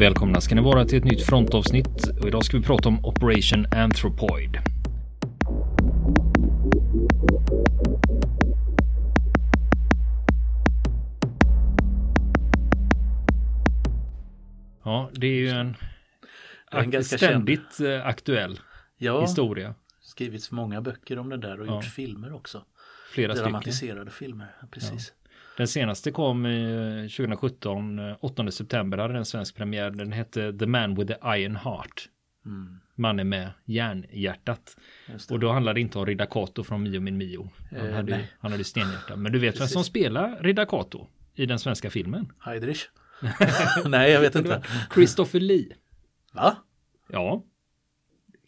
Välkomna ska ni vara till ett nytt frontavsnitt och idag ska vi prata om Operation Anthropoid. Ja, det är ju en, en ak- ständigt eh, aktuell Ja, historia. skrivits många böcker om det där och Ja. gjort filmer också. Flera stycken. Dramatiserade filmer, ja, precis. Den senaste kom i 2017, eh, 8 september hade den svensk premiär. Den hette The Man with the Iron Heart. Mm, Mannen med järnhjärtat. Och då handlar det inte om Ridda Kato från Mio min Mio. Han, Eh, hade, nej. han hade stenhjärta. Men du vet vem Precis. som spelar Ridda Kato i den svenska filmen? Heidrich? Nej, jag vet inte. Christopher Lee. Va? Ja,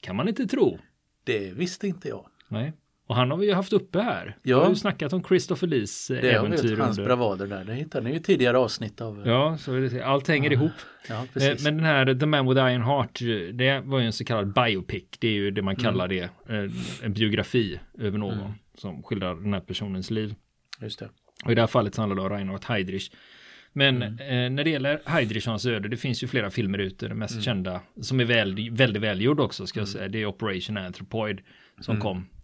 kan man inte tro. Det visste inte jag. Nej. Och han har vi ju haft uppe här. Ja. Vi har ju snackat om Christopher Lees eh, Det är äventyr vet, hans bravader där. Det hittade ni ju tidigare avsnitt av. Ja, så är det, allt hänger ihop. Ja, Eh, precis. Men den här The Man with Iron Heart, eh, det var ju en så kallad biopic. Det är ju det man kallar det. eh, En biografi över någon som skildrar den här personens liv. Just det. Och i det här fallet så handlar det om Reinhard Heydrich. Men Mm. eh, när det gäller Heydrich och hans öde, det finns ju flera filmer ute. Den Mm. mest kända, som är väl, väldigt välgjord också, ska jag säga, det är Operation Anthropoid som Mm.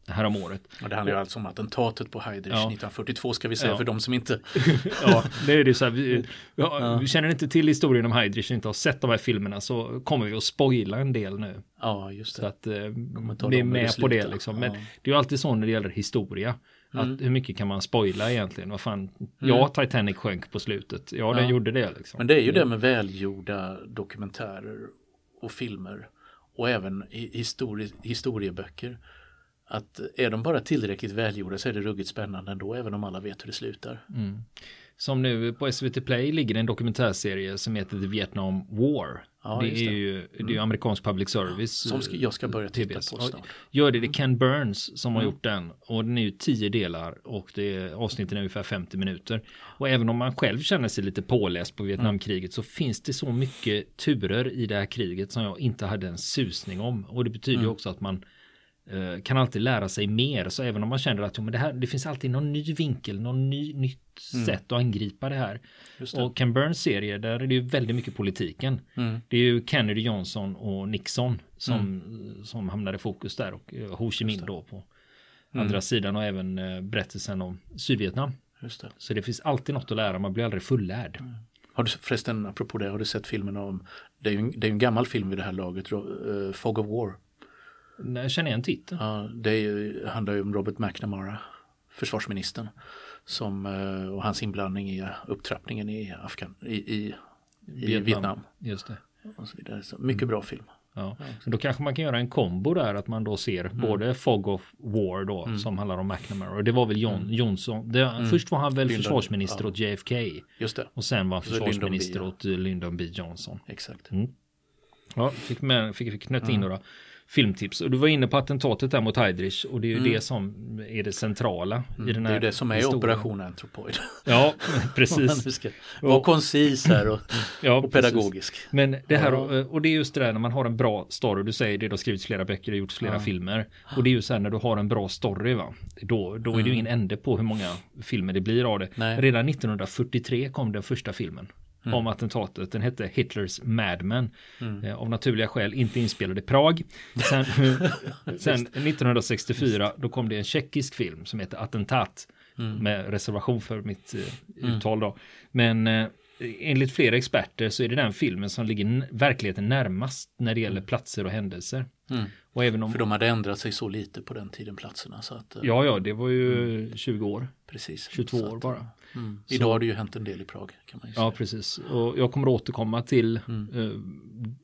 Kom häromåret. Och det handlar ju alltså om attentatet på Heidrich Ja. 1942 ska vi säga Ja. för de som inte... Ja, det är det så här, vi, ja, vi känner inte till historien om Heydrich och inte har sett de här filmerna så kommer vi att spoila en del nu. Ja, just Så det. att eh, när det med på det liksom. Men det är ju alltid så när det gäller historia. Mm. Att hur mycket kan man spoila egentligen? Vad fan, ja, Titanic sjönk på slutet. Ja, den gjorde det liksom. Men det är ju det med välgjorda dokumentärer och filmer och även hi- histori historieböcker. Att är de bara tillräckligt välgjorda så är det ruggigt spännande ändå, även om alla vet hur det slutar. Mm. Som nu på SVT Play ligger en dokumentärserie som heter The Vietnam War. Ja, det, är det. Mm. ju, det är ju amerikansk public service. Som ska, jag ska börja titta TBS. på snart. Gör det, det är Ken Burns som har Mm. gjort den. Och den är ju tio delar och det är, avsnitten är ungefär 50 minuter. Och även om man själv känner sig lite påläst på Vietnamkriget så finns det så mycket turer i det här kriget som jag inte hade en susning om. Och det betyder Mm. ju också att man kan alltid lära sig mer. Så även om man känner att men det, här, det finns alltid någon ny vinkel, någon ny, nytt sätt att angripa det här. Mm. Det. Och Ken Burns serie, där är det ju väldigt mycket politiken. Mm. Det är ju Kennedy Johnson och Nixon som, som hamnade i fokus där och eh, Ho Chi Minh då på Mm. andra sidan och även eh, berättelsen om Sydvietnam. Det. Så det finns alltid något att lära, man blir aldrig fullärd. Har du förresten, apropå det, har du sett filmen om, det är ju en, det är en gammal film vid det här laget, eh, Fog of War. Nej, Jag känner igen titeln. Ja, det är ju, handlar ju om Robert McNamara, försvarsministern, som, eh, och hans inblandning i upptrappningen i, Afghan, i, i, i Vietnam. Just det. och så vidare. Så mycket bra film. Ja. Så då kanske man kan göra en kombo där att man då ser Mm. både Fog of War då som handlar om McNamara och det var väl John Johnson. Det, Först var han väl Mm. Lyndon, försvarsminister ja. åt JFK Just det, och sen var han Så Lyndon B, försvarsminister ja. åt eh, Lyndon B Johnson. exakt. Ja, fick, med, fick, fick knöt Mm. in några filmtips. Och du var inne på attentatet där mot Heydrich och det är ju Mm. det som är det centrala i den Det här är ju det som är historien. Operation Anthropoid. Ja, precis. ska vara koncis här och, Ja, och pedagogisk. Men det här, Ja. och det är just det där när man har en bra story, du säger det, du har skrivit flera böcker, har gjort flera filmer. Och det är ju så här när du har en bra story, va? Då, då är det ju ingen ände på hur många filmer det blir av det. Mm. Nej. Redan 1943 kom den första filmen. Mm. Om attentatet. Den hette Hitlers Madman. Mm. Eh, av naturliga skäl inte inspelad i Prag. Sen, sen 1964 då kom det en tjeckisk film som heter Attentat. Mm. Med reservation för mitt eh, uttal då. Men eh, enligt flera experter så är det den filmen som ligger verkligheten närmast när det gäller platser och händelser. Mm. Och även om... För de hade ändrat sig så lite på den tiden, platserna. Så att, eh, Ja, ja, det var ju 20 år. precis. 22 Så år att, bara. Mm. Så- Idag har det ju hänt en del i Prag. Kan man. Ja, precis. Och jag kommer återkomma till eh,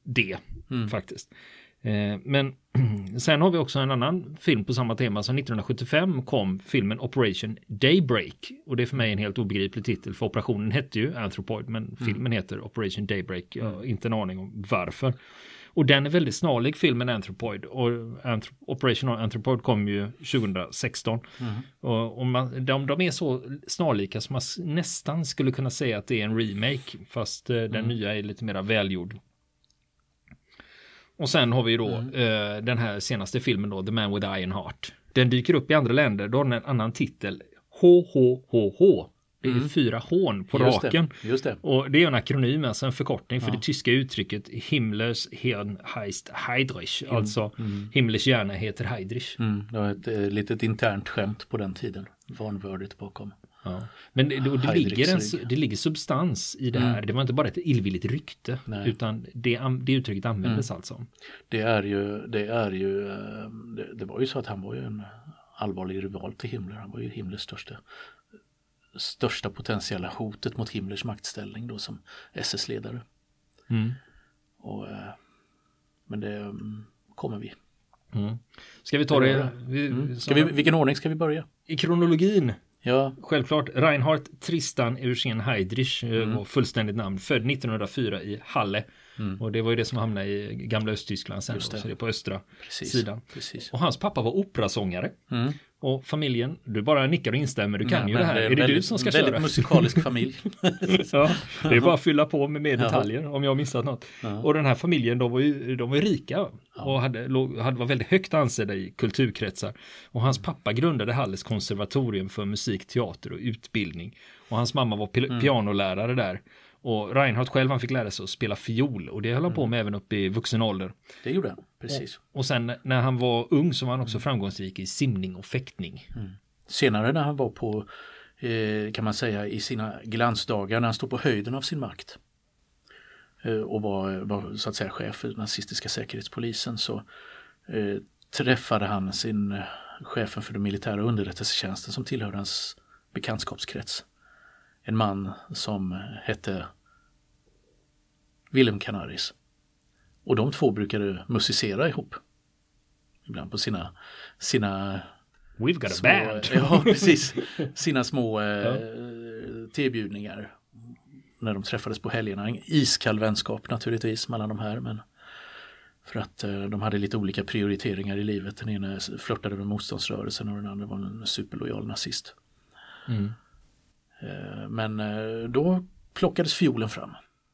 det Mm. faktiskt. Eh, men sen har vi också en annan film på samma tema som 1975 kom filmen Operation Daybreak. Och det är för mig en helt obegriplig titel för operationen hette ju Anthropoid men filmen heter Operation Daybreak. Jag har inte en aning om varför. Och den är väldigt snarlik filmen Anthropoid. Och Anthrop Operation Anthropoid kom ju 2016. Och, och man, de, de är så snarlika som man nästan skulle kunna säga att det är en remake. Fast eh, den nya är lite mer välgjord. Och sen har vi då eh, den här senaste filmen då, The Man with Iron Heart. Den dyker upp i andra länder, då har den en annan titel. HHHH. Det är fyra hån på Just det, raken. just det. Och det är en akronym, alltså en förkortning för det tyska uttrycket Himmlers Hirn heißt Heidrich. Alltså Himmlers hjärna heter Heidrich. Mm, det var ett eh, litet internt skämt på den tiden. Vanvördigt bakom. Ja. Men det, det, Heidrichs ligger en, det ligger substans i det här. Det var inte bara ett illvilligt rykte. Nej. Utan det, det uttrycket användes alltså. Det är ju, det är ju, eh, det, det var ju så att han var ju en allvarlig rival till Himmler. Han var ju Himmlers största, största potentiella hotet mot Himmlers maktställning då som SS-ledare. Mm. Och, eh, men det mm, kommer vi. Mm. Ska vi ta det vi, Mm. Vi, vilken ordning ska vi börja? i kronologin? Ja, Självklart, Reinhard Tristan Eugen Heydrich eh, Mm. var fullständigt namn, född 1904 i Halle. Och det var ju det som hamnade i gamla Östtyskland sen, Mm. Just då, det. så det är på östra precis. sidan. precis. Och hans pappa var operasångare. Mm. Och familjen, du bara nickar och instämmer, du kan Ja, ju det här. är Är, det väldigt, du som ska väldigt köra? musikalisk familj. ja, det är bara att fylla på med mer detaljer om jag har missat något. Ja. Och den här familjen, de var ju, de var ju rika och hade, låg- hade, var väldigt högt ansedda i kulturkretsar. Och hans pappa grundade Halles konservatorium för musik, teater och utbildning. Och hans mamma var Mm. pi- pianolärare där. Och Reinhardt själv han fick lära sig att spela fiol och det höll han Mm. på med även upp i vuxen ålder. Det gjorde han, precis. Och sen när han var ung så var han också framgångsrik i simning och fäktning. Senare när han var på, eh, kan man säga, i sina glansdagar, när han stod på höjden av sin makt eh, och var, var så att säga chef för nazistiska säkerhetspolisen så eh, träffade han sin eh, chefen för den militära underrättelsetjänsten som tillhörde hans bekantskapskrets. En man som hette Willem Canaris. Och de två brukade musicera ihop. Ibland på sina, sina We've got a små, band! ja, precis. Sina små eh, tebjudningar. När de träffades på helgerna. En iskall vänskap naturligtvis mellan de här. Men för att eh, de hade lite olika prioriteringar i livet. Den ena flörtade med motståndsrörelsen och den andra var en superlojal nazist. Mm. Eh, men eh, då plockades fiolen fram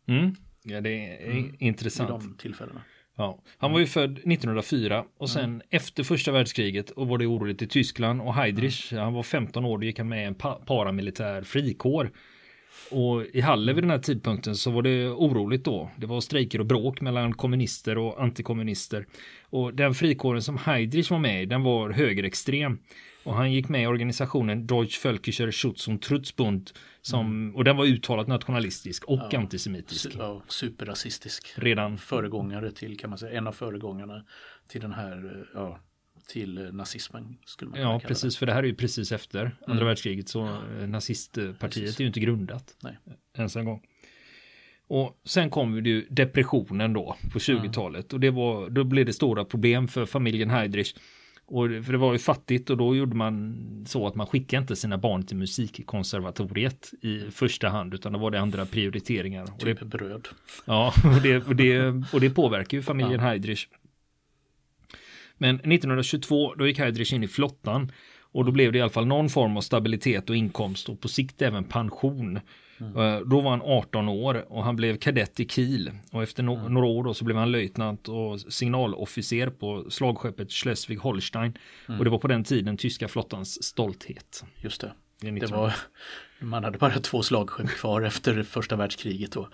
Mm. Ja, det är vid intressant. de tillfällena. Ja, han var ju född 1904 och sen efter första världskriget och var det oroligt i Tyskland och Heydrich, han var 15 år, då gick han med i en pa paramilitär frikår. Och i Halle vid den här tidpunkten så var det oroligt då. Det var strejker och bråk mellan kommunister och antikommunister. Och den frikåren som Heydrich var med i, den var högerextrem. Och han gick med i organisationen Deutsch Völkischer Schutz und Trutzbund. Som, Och den var uttalat nationalistisk och antisemitisk. Su- ja, superrasistisk. Redan Föregångare till, kan man säga, en av föregångarna till den här, ja, till nazismen skulle man Ja, precis, för det här är ju precis efter andra världskriget så eh, nazistpartiet Precis. är ju inte grundat Nej. ens en gång. Och sen kom ju depressionen då på 20-talet och det var, då blev det stora problem för familjen Heydrich. Och, för det var ju fattigt och då gjorde man så att man skickade inte sina barn till musikkonservatoriet i första hand utan då var det andra prioriteringar. Och det, Typ bröd. Ja, och det, och det, och det påverkar ju familjen Heydrich. Men 1922 då gick Heydrich in i flottan och då blev det i alla fall någon form av stabilitet och inkomst och på sikt även pension. Eh, Då var han 18 år och han blev kadett i Kiel och efter no- några år då så blev han löjtnant och signalofficer på slagskeppet Schleswig-Holstein och det var på den tiden tyska flottans stolthet. Just det. Det är Det 19 var, man hade bara två slagskepp kvar efter första världskriget då.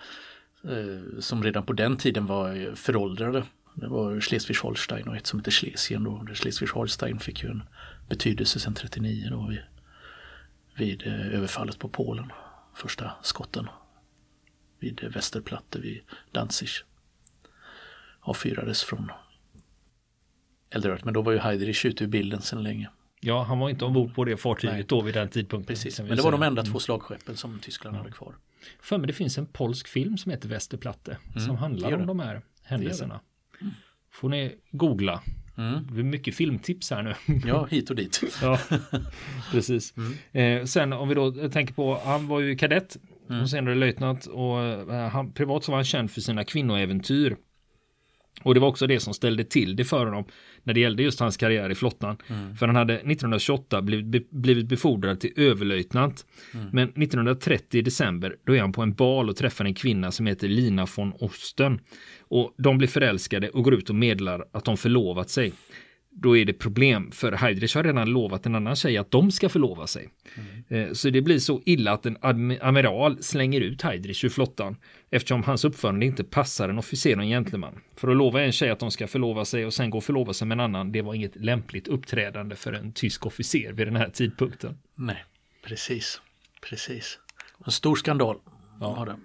Eh, som redan på den tiden var föråldrade. Det var Schleswig-Holstein och ett som heter Schlesien då. Schleswig-Holstein fick ju en betydelse sedan 39 då vid, vid eh, överfallet på Polen. Första skotten vid Westerplatte vid Danzig. Avfyrades från Eldorado. Men då var ju Heydrich ute ur bilden sedan länge. Ja, han var inte ombord på det fartyget Nej. då vid den tidpunkten. Precis, men det var de enda två slagskeppen som Tyskland hade kvar. För mig det finns en polsk film som heter som handlar Mm. det gör om de här händelserna. Får ni googla. Mm. Det är mycket filmtips här nu. Ja, hit och dit. ja, precis. Mm. Eh, sen om vi då tänker på, han var ju kadett Mm. och senare löjtnant och eh, han, privat så var han känd för sina kvinnoäventyr. Och det var också det som ställde till det för honom när det gällde just hans karriär i flottan. Mm. För han hade 1928 blivit, blivit befordrad till överlöjtnant. Mm. Men 1930 i december då är han på en bal och träffar en kvinna som heter Lina von Osten. Och de blir förälskade och går ut och meddelar att de förlovat sig. Då är det problem. För Heidrich har redan lovat en annan tjej att de ska förlova sig. Mm. Så det blir så illa att en amiral slänger ut Heidrich ur flottan eftersom hans uppförande inte passar en officer och en gentleman. För att lova en tjej att de ska förlova sig och sen gå och förlova sig med en annan, det var inget lämpligt uppträdande för en tysk officer vid den här tidpunkten. Nej, precis. Precis. En stor skandal. Ja.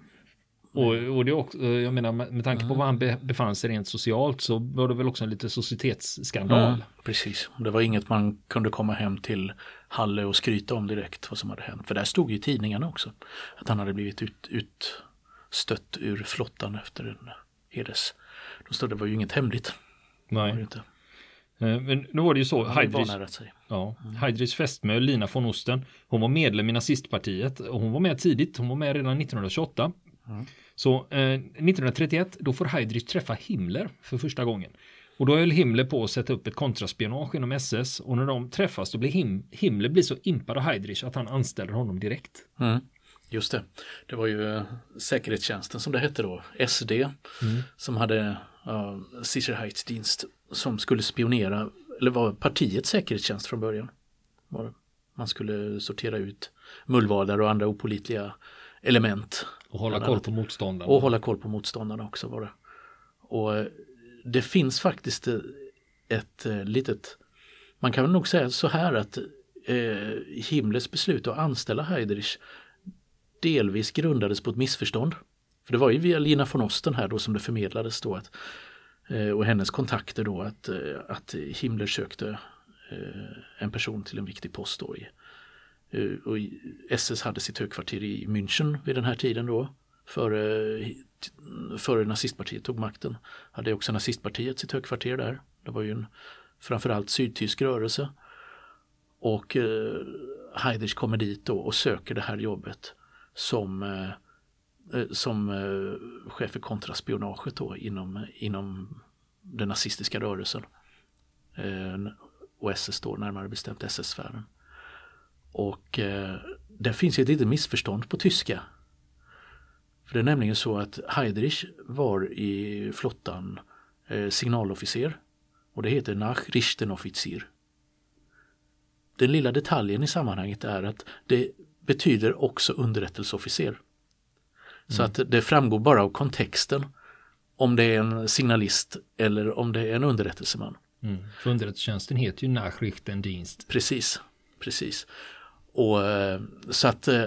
Och, och det också, jag menar med tanke på var han befann sig rent socialt så var det väl också en lite societetsskandal. Mm, precis, det var inget man kunde komma hem till Halle och skryta om direkt vad som hade hänt. För där stod ju tidningarna också att han hade blivit ut, utstött ur flottan efter en heders. Då stod det var ju inget hemligt. Nej. Inte. Eh, men nu var det ju så, Heidrich, ja, mm. Heidrichs fästmö Lina von Osten, hon var medlem i nazistpartiet och hon var med tidigt, hon var med redan 1928. Mm. Så eh, 1931 då får Heydrich träffa Himmler för första gången. Och då höll Himmler på att sätta upp ett kontraspionage inom SS och när de träffas då blir Him Himmler blir så impad av Heydrich att han anställer honom direkt. Mm. Just det. Det var ju eh, säkerhetstjänsten som det hette då, SD, mm. som hade uh, Sicherheitsdienst som skulle spionera, eller var partiets säkerhetstjänst från början. Man skulle sortera ut mullvadar och andra opolitliga element. Och hålla koll på motståndarna. Och hålla koll på motståndarna också var det. Och eh, det finns faktiskt eh, ett eh, litet, man kan nog säga så här att eh, Himmlers beslut att anställa Heidrich delvis grundades på ett missförstånd. För det var ju via Lina von Osten här då som det förmedlades då att, eh, och hennes kontakter då att, eh, att Himmler sökte en person till en viktig post då i Eh, Eh, och SS hade sitt högkvarter i München vid den här tiden då. Före, före nazistpartiet tog makten. Hade också nazistpartiet sitt högkvarter där. Det var ju en framförallt sydtysk rörelse. Och eh, Heidrich kommer dit då och söker det här jobbet som, eh, eh som eh, chef för kontraspionaget då inom, inom den nazistiska rörelsen. Eh, och SS då, närmare bestämt SS-sfären. Och eh, det finns ett litet missförstånd på tyska. För det är nämligen så att Heidrich var i flottan eh, signalofficer och det heter Nachrichtenoffizier. Den lilla detaljen i sammanhanget är att det betyder också underrättelseofficer. Mm. Så att det framgår bara av kontexten om det är en signalist eller om det är en underrättelseman. Mm. För underrättelsetjänsten heter ju Nachrichtendienst. Precis, precis. Och, eh, så att eh,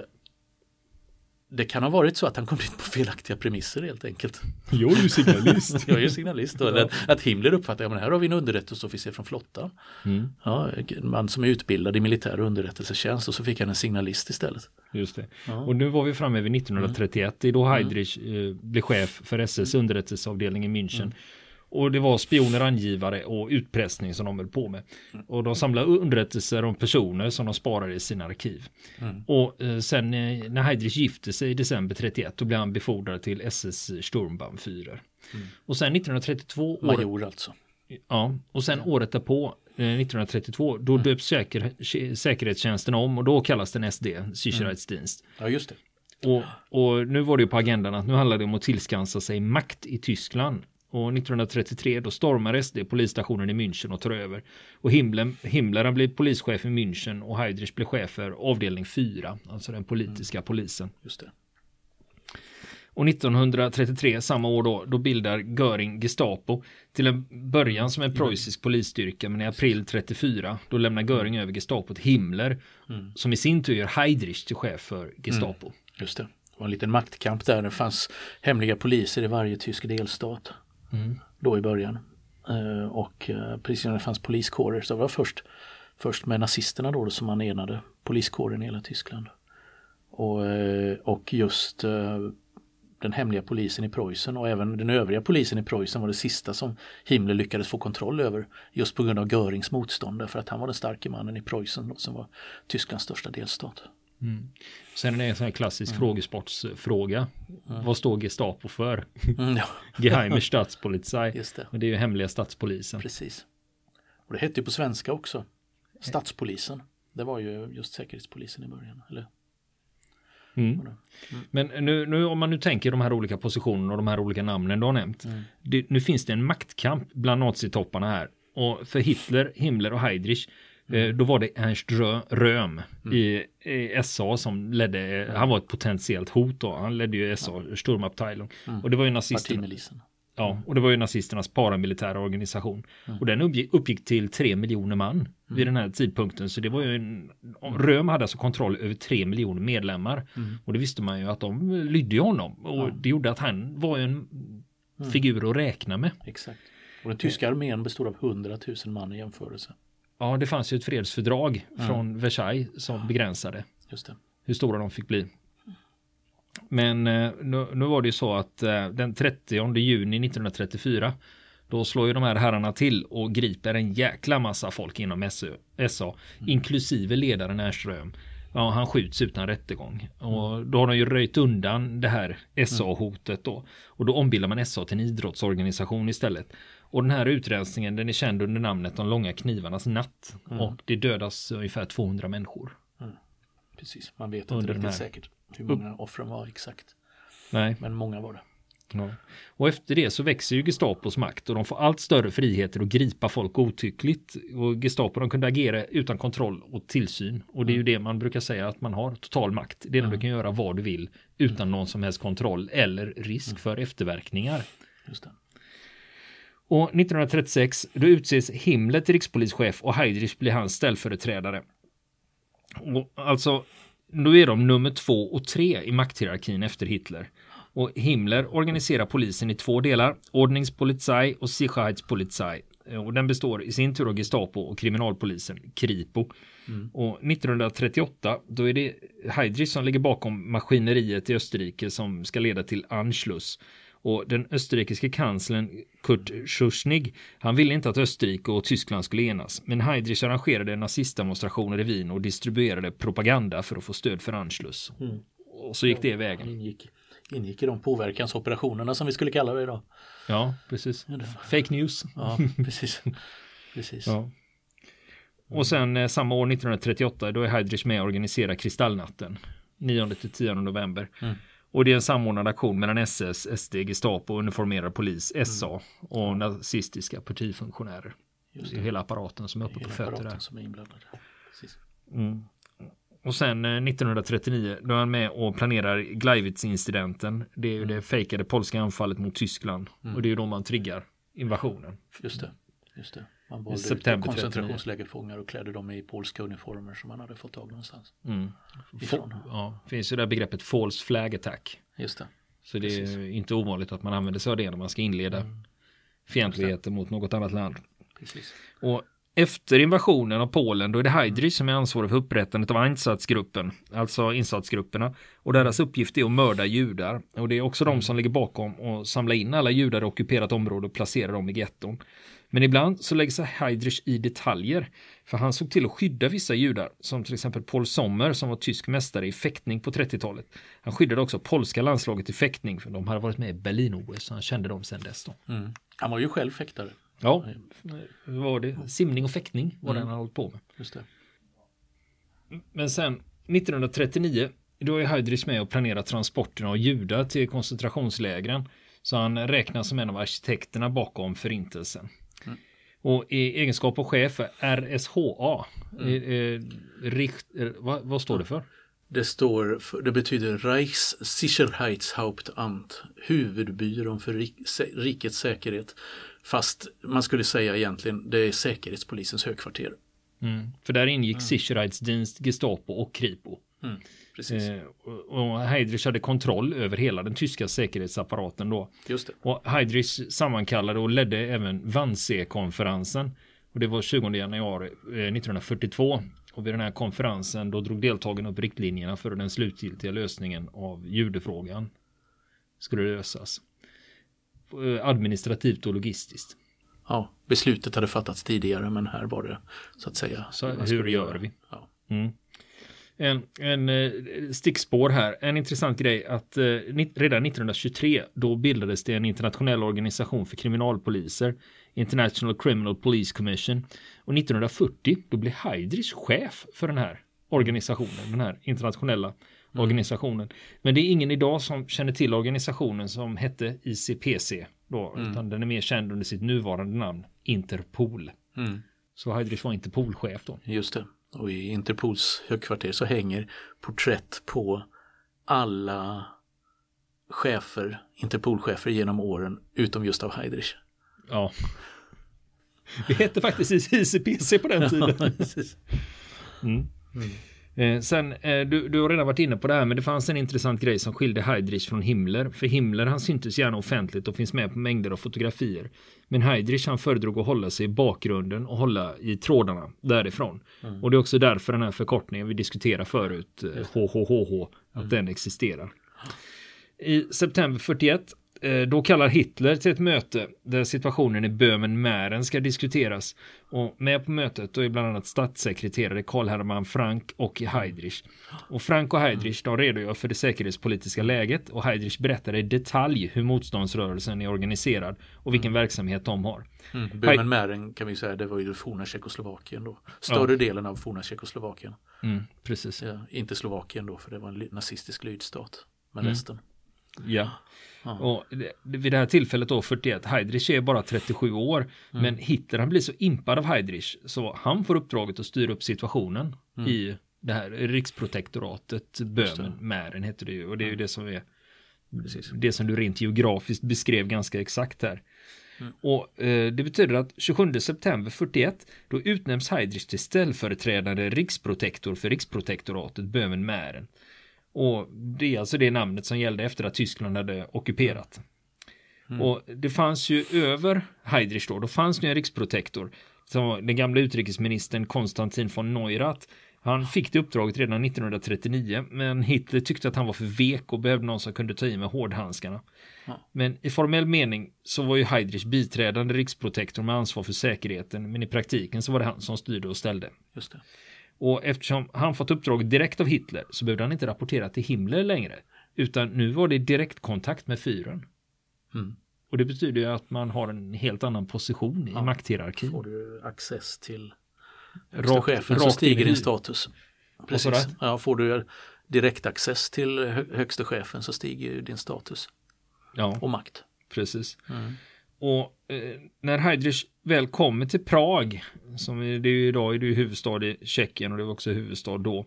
det kan ha varit så att han kom dit på felaktiga premisser helt enkelt. Jag är ju signalist. jag är ju signalist. Och ja. Att Himmler uppfattar, ja men här har vi en underrättelseofficer från flottan. Mm. Ja, en man som är utbildad i militär underrättelsetjänst och så fick han en signalist istället. Just det. Ja. Och nu var vi framme vid 1931. Mm. Det är då Heidrich mm. eh, blev chef för SS underrättelseavdelning i München. Mm. Och det var spioner, angivare och utpressning som de höll på med. Och de samlade underrättelser om personer som de sparade i sina arkiv. Mm. Och eh, sen eh, när Heidrich gifte sig i december 31 då blev han befordrad till SS Sturmbannführer. Mm. Och sen 1932 Major alltså. Ja, och sen mm. året därpå 1932 då mm. döps säker, säkerhetstjänsten om och då kallas den SD, Sicherheitsdienst. Mm. Ja, just det. Och, och, nu var det ju på agendan att nu handlar det om att tillskansa sig makt i Tyskland och 1933 då stormar SD polisstationen i München och tar över. Och Himmler, Himmler blir polischef i München och Heydrich blir chef för avdelning 4, alltså den politiska mm. polisen. Just det. Och 1933, samma år då, då bildar Göring Gestapo till en början som en mm. preussisk polisstyrka, men i april 34 då lämnar Göring mm. över Gestapo till Himmler, mm. som i sin tur gör Heydrich till chef för Gestapo. Mm. Just det. Det var en liten maktkamp där, det fanns hemliga poliser i varje tysk delstat mm. då i början. Eh, och eh, precis när det fanns poliskårer så det var först, först med nazisterna då som man enade poliskåren i hela Tyskland. Och, eh, och just eh, den hemliga polisen i Preussen och även den övriga polisen i Preussen var det sista som Himmler lyckades få kontroll över just på grund av Görings motstånd därför att han var den starke mannen i Preussen som var Tysklands största delstat. Mm. Sen är det en sån här klassisk mm. frågesportsfråga. Mm. Vad står Gestapo för? Mm, ja. Geheime Staatspolizei. Just det. Och det är ju hemliga statspolisen. Precis. Och det hette ju på svenska också. Statspolisen. Det var ju just säkerhetspolisen i början. Eller? Mm. mm. Men nu, nu, om man nu tänker de här olika positionerna och de här olika namnen du har nämnt. Mm. Det, nu finns det en maktkamp bland nazitopparna här Och för Hitler, Himmler och Heydrich eh, då var det Ernst Rö Röhm i, i SA som ledde, han var ett potentiellt hot då. Han ledde ju SA, Sturmabteilung. Och det var ju nazisterna. Ja, och det var ju nazisternas paramilitära organisation. Och den uppgick, uppgick till tre miljoner man vid den här tidpunkten. Så det var ju en, Röhm hade alltså kontroll över tre miljoner medlemmar. Och det visste man ju att de lydde honom. Och det gjorde att han var en figur att räkna med. Exakt. Och den tyska armén bestod av 100 000 man i jämförelse. Ja, det fanns ju ett fredsfördrag från Versailles som begränsade hur stora de fick bli. Men eh, nu, nu var det ju så att eh, den 30 juni 1934 då slår ju de här herrarna till och griper en jäkla massa folk inom SA, inklusive ledaren Ernström. Ja, han skjuts utan rättegång. Och då har de ju röjt undan det här SA-hotet då. Och då ombildar man SA till en idrottsorganisation istället. Och den här utrensningen den är känd under namnet De långa knivarnas natt. Och det dödas ungefär 200 människor. Precis. Man vet inte Under den riktigt här- säkert hur många offren var exakt. Nej. Men många var det. Ja. Och efter det så växer ju Gestapos makt och de får allt större friheter att gripa folk godtyckligt. Och Gestapo de kunde agera utan kontroll och tillsyn. Och det är ju det man brukar säga att man har total makt. Det är när du kan göra vad du vill utan någon som helst kontroll eller risk för efterverkningar. Just det. Och 1936 då utses Himmler till rikspolischef och Heydrich blir hans ställföreträdare. Och alltså, då är de nummer två och tre i makthierarkin efter Hitler. Och Himmler organiserar polisen i två delar, Ordningspolizei och Sicherheitspolizei. Och den består i sin tur av Gestapo och kriminalpolisen, Kripo. Och 1938, då är det Heydrich som ligger bakom maskineriet i Österrike som ska leda till Anschluss. Och den österrikiske kanslern Kurt Schuschnigg, han ville inte att Österrike och Tyskland skulle enas. Men Heydrich arrangerade nazistdemonstrationer i Wien och distribuerade propaganda för att få stöd för Anschluss. Och så gick det vägen. Ingick, ingick i de påverkansoperationerna som vi skulle kalla det idag. Ja, precis. Fake news. Ja, precis. precis. Ja. Och sen eh, samma år 1938 då är Heydrich med och organiserar Kristallnatten. 9 till 10 november. Och det är en samordnad aktion mellan SS, SD, Gestapo, uniformerad polis, SA och nazistiska partifunktionärer. Det är hela apparaten som är uppe på fötter där. som är inblandad. Precis. Och sen eh, 1939 då är han med och planerar Gleiwitz-incidenten. Det är ju det fejkade polska anfallet mot Tyskland. Och det är ju då man triggar invasionen. Just det. Just det. Man valde september koncentrationslägerfångar och klädde dem i polska uniformer som man hade fått tag någonstans. Mm. Ifrån. Ja, finns ju det begreppet false flag attack. Just det. Så det är inte ovanligt att man använder sig av det när man ska inleda fientligheter mot något annat land. Precis. Och efter invasionen av Polen då är det Heydrich som är ansvarig för upprättandet av Einsatzgruppen, alltså insatsgrupperna. Och deras uppgift är att mörda judar. Och det är också de som ligger bakom och samla in alla judar i ockuperat område och placera dem i getton. Men ibland så lägger sig Heydrich i detaljer. För han såg till att skydda vissa judar, som till exempel Paul Sommer som var tysk mästare i fäktning på 30-talet. Han skyddade också polska landslaget i fäktning, för de hade varit med i Berlin-OS, så han kände dem sedan dess. Mm. Han var ju själv fäktare. Ja, var det? Simning och fäktning var det han hade hållit på med. Just det. Men sen 1939, då är Heydrich med och planerar transporterna av judar till koncentrationslägren. Så han räknas som en av arkitekterna bakom förintelsen. Och i egenskap av chef för RSHA, eh, eh, Richt, eh, vad, vad står det för? Det står, för, det betyder Reichssicherheitshauptamt, huvudbyrån för rik, rikets säkerhet. Fast man skulle säga egentligen det är säkerhetspolisens högkvarter. Mm. För där ingick Sicherheitsdienst, Gestapo och Kripo. Precis, Eh, och- och Heydrich hade kontroll över hela den tyska säkerhetsapparaten då. just det. Och Heydrich sammankallade och ledde även Wannsee-konferensen. Och det var 20 januari eh, 1942. Och vid den här konferensen då drog deltagarna upp riktlinjerna för den slutgiltiga lösningen av judefrågan skulle lösas. Eh, Administrativt och logistiskt. Ja, beslutet hade fattats tidigare men här var det så att säga. Så hur gör vi? Ja. Mm. En, en eh, stickspår här, en intressant grej att eh, redan 1923 då bildades det en internationell organisation för kriminalpoliser, International Criminal Police Commission. Och 1940 då blev Heydrich chef för den här organisationen, den här internationella organisationen. Men det är ingen idag som känner till organisationen som hette ICPC då, utan den är mer känd under sitt nuvarande namn, Interpol. Mm. Så Heidrich var Interpolchef då. Just det. Och i Interpols högkvarter så hänger porträtt på alla chefer, Interpolchefer genom åren, utom just av Heidrich. Ja. Det hette faktiskt ICPC på den tiden. Mm. Eh, sen, eh, du, du har redan varit inne på det här, men det fanns en intressant grej som skilde Heidrich från Himmler. För Himmler han syntes gärna offentligt och finns med på mängder av fotografier. Men Heidrich han föredrog att hålla sig i bakgrunden och hålla i trådarna därifrån. Och det är också därför den här förkortningen vi diskuterade förut, eh, HHHH, att den existerar. I september 41 eh, då kallar Hitler till ett möte där situationen i Böhmen-Mähren ska diskuteras. Och med på mötet då är bland annat statssekreterare Karl Hermann Frank och Heidrich. Och Frank och Heidrich de redogör för det säkerhetspolitiska läget och Heidrich berättar i detalj hur motståndsrörelsen är organiserad och vilken verksamhet de har. Mm. Böhmen-Mähren kan vi säga, det var ju det forna Tjeckoslovakien då. Större delen av forna Tjeckoslovakien. Mm, precis. Ja, inte Slovakien då, för det var en nazistisk lydstat. Men Mm. resten. Ja. Och vid det här tillfället då 41, Heidrich är bara 37 år. Mm. Men Hitler han blir så impad av Heidrich så han får uppdraget att styra upp situationen Mm. i det här riksprotektoratet Böhmen, Mähren heter det ju. Och det är ju det som är Precis. det som du rent geografiskt beskrev ganska exakt här. Mm. Och eh, det betyder att 27 september 41 då utnämns Heidrich till ställföreträdande riksprotektor för riksprotektoratet Böhmen-Mähren. Och det är alltså det namnet som gällde efter att Tyskland hade ockuperat. Mm. Och det fanns ju över Heidrich då, då fanns det en riksprotektor. Som var den gamla utrikesministern Konstantin von Neurath. Han fick det uppdraget redan 1939, men Hitler tyckte att han var för vek och behövde någon som kunde ta i med hårdhandskarna. Ja. Men i formell mening så var ju Heidrich biträdande riksprotektor med ansvar för säkerheten, men i praktiken så var det han som styrde och ställde. Just det. Och eftersom han fått uppdrag direkt av Hitler så behövde han inte rapportera till Himmler längre, utan nu var det direktkontakt med fyren. Mm. Och det betyder ju att man har en helt annan position i Ja. makthierarkin. Får du access till högsta Rakt- chefen så stiger i- din status. Precis. du? Ja, får du direktaccess till hö- högsta chefen så stiger din status Ja, och makt. precis. Mm. Och eh, när Heidrich väl kommer till Prag, som är, det är ju idag är det huvudstad i Tjeckien och det var också huvudstad då.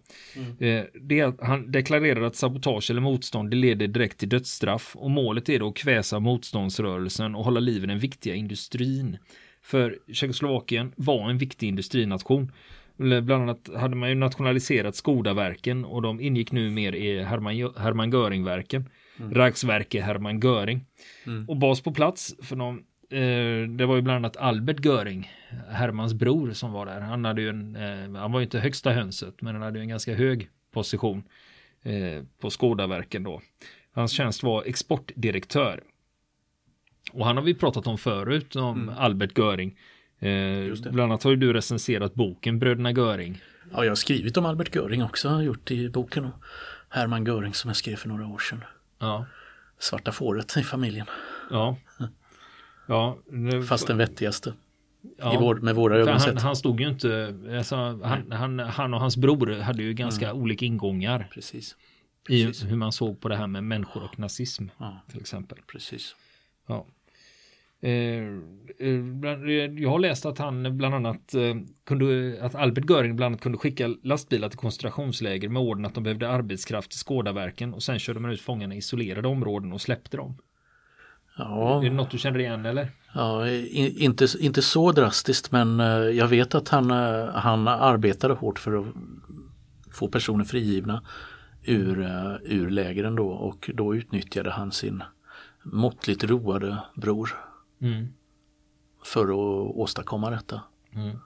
Eh, det är att han deklarerar att sabotage eller motstånd det leder direkt till dödsstraff och målet är då att kväsa motståndsrörelsen och hålla liv i den viktiga industrin. För Tjeckoslovakien var en viktig industrination. Bland annat hade man ju nationaliserat Skodaverken och de ingick nu mer i Hermann, Hermann Göring-verken. Reichswerke Hermann Göring. Och bas på plats för de eh, det var ju bland annat Albert Göring, Hermans bror som var där. Han hade ju en, eh, han var ju inte högsta hönset, men han hade ju en ganska hög position eh, på Skådaverken då. Hans tjänst var exportdirektör. Och han har vi pratat om förut, om Albert Göring. Eh, bland annat har ju du recenserat boken Bröderna Göring. Ja, jag har skrivit om Albert Göring också, jag har gjort i boken om Hermann Göring som jag skrev för några år sedan. Ja, Svarta fåret i familjen, ja. Ja, nu- fast den vettigaste. ja. I vår, med våra ögon han, han stod ju inte, alltså, han, han, han och hans bror hade ju ganska Mm. olika ingångar Precis. i Precis. hur man såg på det här med människor och nazism Ja, till exempel. precis. Ja. Eh, eh, bland- jag har läst att han bland annat eh, kunde, att Albert Göring bland annat kunde skicka lastbilar till koncentrationsläger med orden att de behövde arbetskraft till Skådaverken och sen körde man ut fångarna i isolerade områden och släppte dem. Ja, Är det något du känner igen eller? ja inte, inte så drastiskt men eh, jag vet att han, eh, han arbetade hårt för att få personer frigivna ur, eh, ur lägren då och då utnyttjade han sin måttligt roade bror Mm. för att åstadkomma detta. Mm.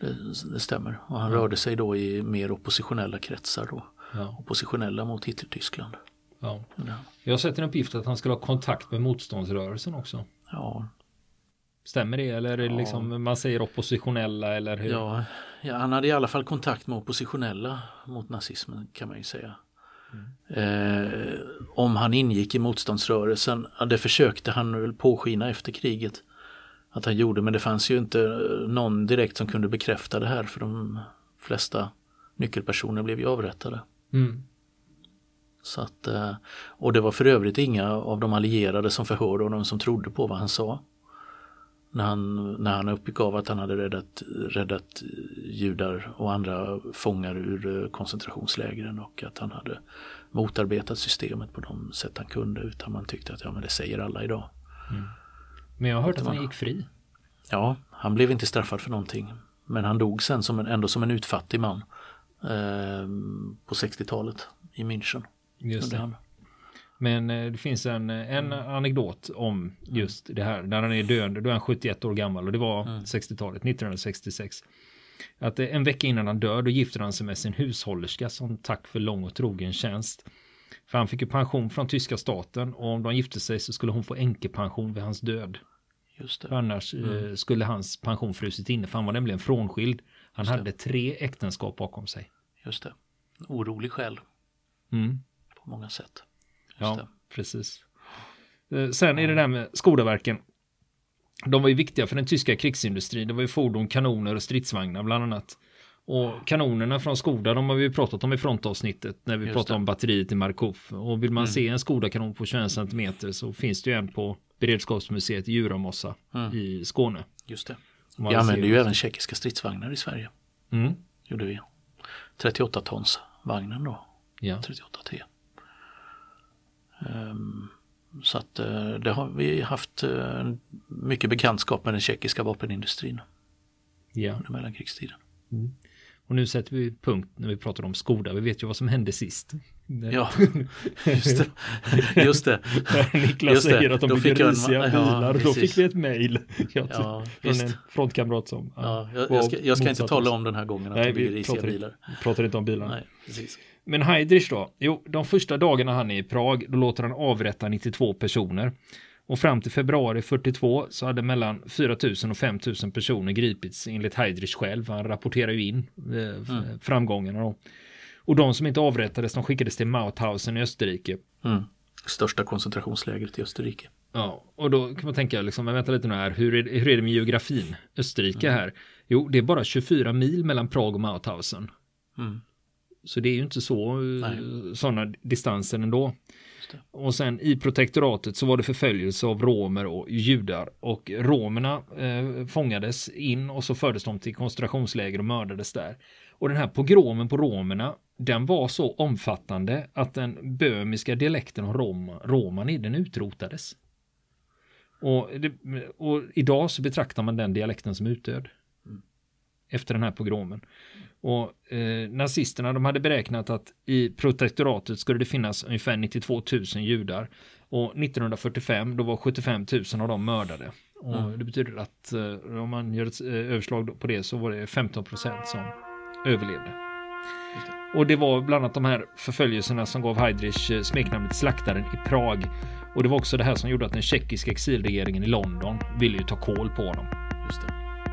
Det, det stämmer. Och han rörde sig då i mer oppositionella kretsar då. Ja, Oppositionella mot Hitler-Tyskland. ja. Ja. Jag har sett en uppgift att han skulle ha kontakt med motståndsrörelsen också. Ja, Stämmer det eller är det liksom man säger oppositionella eller hur? ja, ja, han hade i alla fall kontakt med oppositionella mot nazismen kan man ju säga. Eh, om han ingick i motståndsrörelsen, det försökte han väl påskina efter kriget att han gjorde men det fanns ju inte eh, någon direkt som kunde bekräfta det här för de flesta nyckelpersoner blev ju avrättade. Mm. Så att, eh, och det var för övrigt inga av de allierade som förhörde honom som trodde på vad han sa. När han, när han uppgav att han hade räddat, räddat judar och andra fångar ur koncentrationslägren och att han hade motarbetat systemet på de sätt han kunde utan man tyckte att ja, men det säger alla idag. Mm. Men jag har hört att han gick fri. Ja, han blev inte straffad för någonting. Men han dog sen som en, ändå som en utfattig man eh, på 60-talet i München. Just det. Men eh, det finns en, en mm. anekdot om just det här. När han är döende, då är han 71 år gammal och det var mm. 60-talet, 1966. Att eh, en vecka innan han dör, då gifter han sig med sin hushållerska som tack för lång och trogen tjänst. För han fick ju pension från tyska staten och om de gifte sig så skulle hon få änkepension vid hans död. Just det. Annars mm. eh, skulle hans pension frusit inne, för han var nämligen frånskild. Han hade tre äktenskap bakom sig. Just det. Orolig själ. Mm. På många sätt. Just ja, det. precis. Eh, sen är det där med Skodaverken. De var ju viktiga för den tyska krigsindustrin. Det var ju fordon, kanoner och stridsvagnar bland annat. Och kanonerna från Skoda, de har vi pratat om i frontavsnittet när vi pratade om batteriet i Markov. Och vill man mm. se en Skoda-kanon på 21 cm så finns det ju en på Beredskapsmuseet i Djuramossa mm. i Skåne. Just det. Vi använder ju även tjeckiska stridsvagnar i Sverige. Mm. Gjorde vi. 38 tons vagnen då. Ja. 38 T. Um, så att uh, det har vi haft uh, mycket bekantskap med den tjeckiska vapenindustrin. Ja. Under mellankrigstiden. Mm. Och nu sätter vi punkt när vi pratar om Skoda. Vi vet ju vad som hände sist. Ja, just det. Just det. Niklas just det. säger att de bygger risiga bilar. Ja, då fick vi ett mejl ja, från en frontkamrat som ja, jag, jag ska, jag ska inte tala om den här gången att Nej, de bygger risiga pratar, bilar. pratar inte om bilarna. Nej, precis. Men Heidrich då? Jo, de första dagarna han är i Prag, då låter han avrätta 92 personer. Och fram till februari 42 så hade mellan 4 000 och 5 000 personer gripits enligt Heidrich själv. Han rapporterar ju in eh, mm. framgångarna då. Och de som inte avrättades de skickades till Mauthausen i Österrike. Mm. Största koncentrationslägret i Österrike. Ja, och då kan man tänka, liksom, men vänta lite nu här, hur är, hur är det med geografin? Österrike mm. här. Jo, det är bara 24 mil mellan Prag och Mauthausen. Mm. Så det är ju inte så sådana distanser ändå. Och sen i protektoratet så var det förföljelse av romer och judar. Och romerna eh, fångades in och så fördes de till koncentrationsläger och mördades där. Och den här pogromen på romerna, den var så omfattande att den böhmiska dialekten av rom, romani, den utrotades. Och, det, och, idag så betraktar man den dialekten som utdöd. Mm. Efter den här pogromen. Och eh, nazisterna de hade beräknat att i protektoratet skulle det finnas ungefär 92 000 judar. Och 1945 då var 75 000 av dem mördade. Och mm. det betyder att eh, om man gör ett eh, överslag på det så var det 15 procent som överlevde. Och det var bland annat de här förföljelserna som gav Heidrich eh, smeknamnet Slaktaren i Prag. Och det var också det här som gjorde att den tjeckiska exilregeringen i London ville ju ta koll på honom. Just det.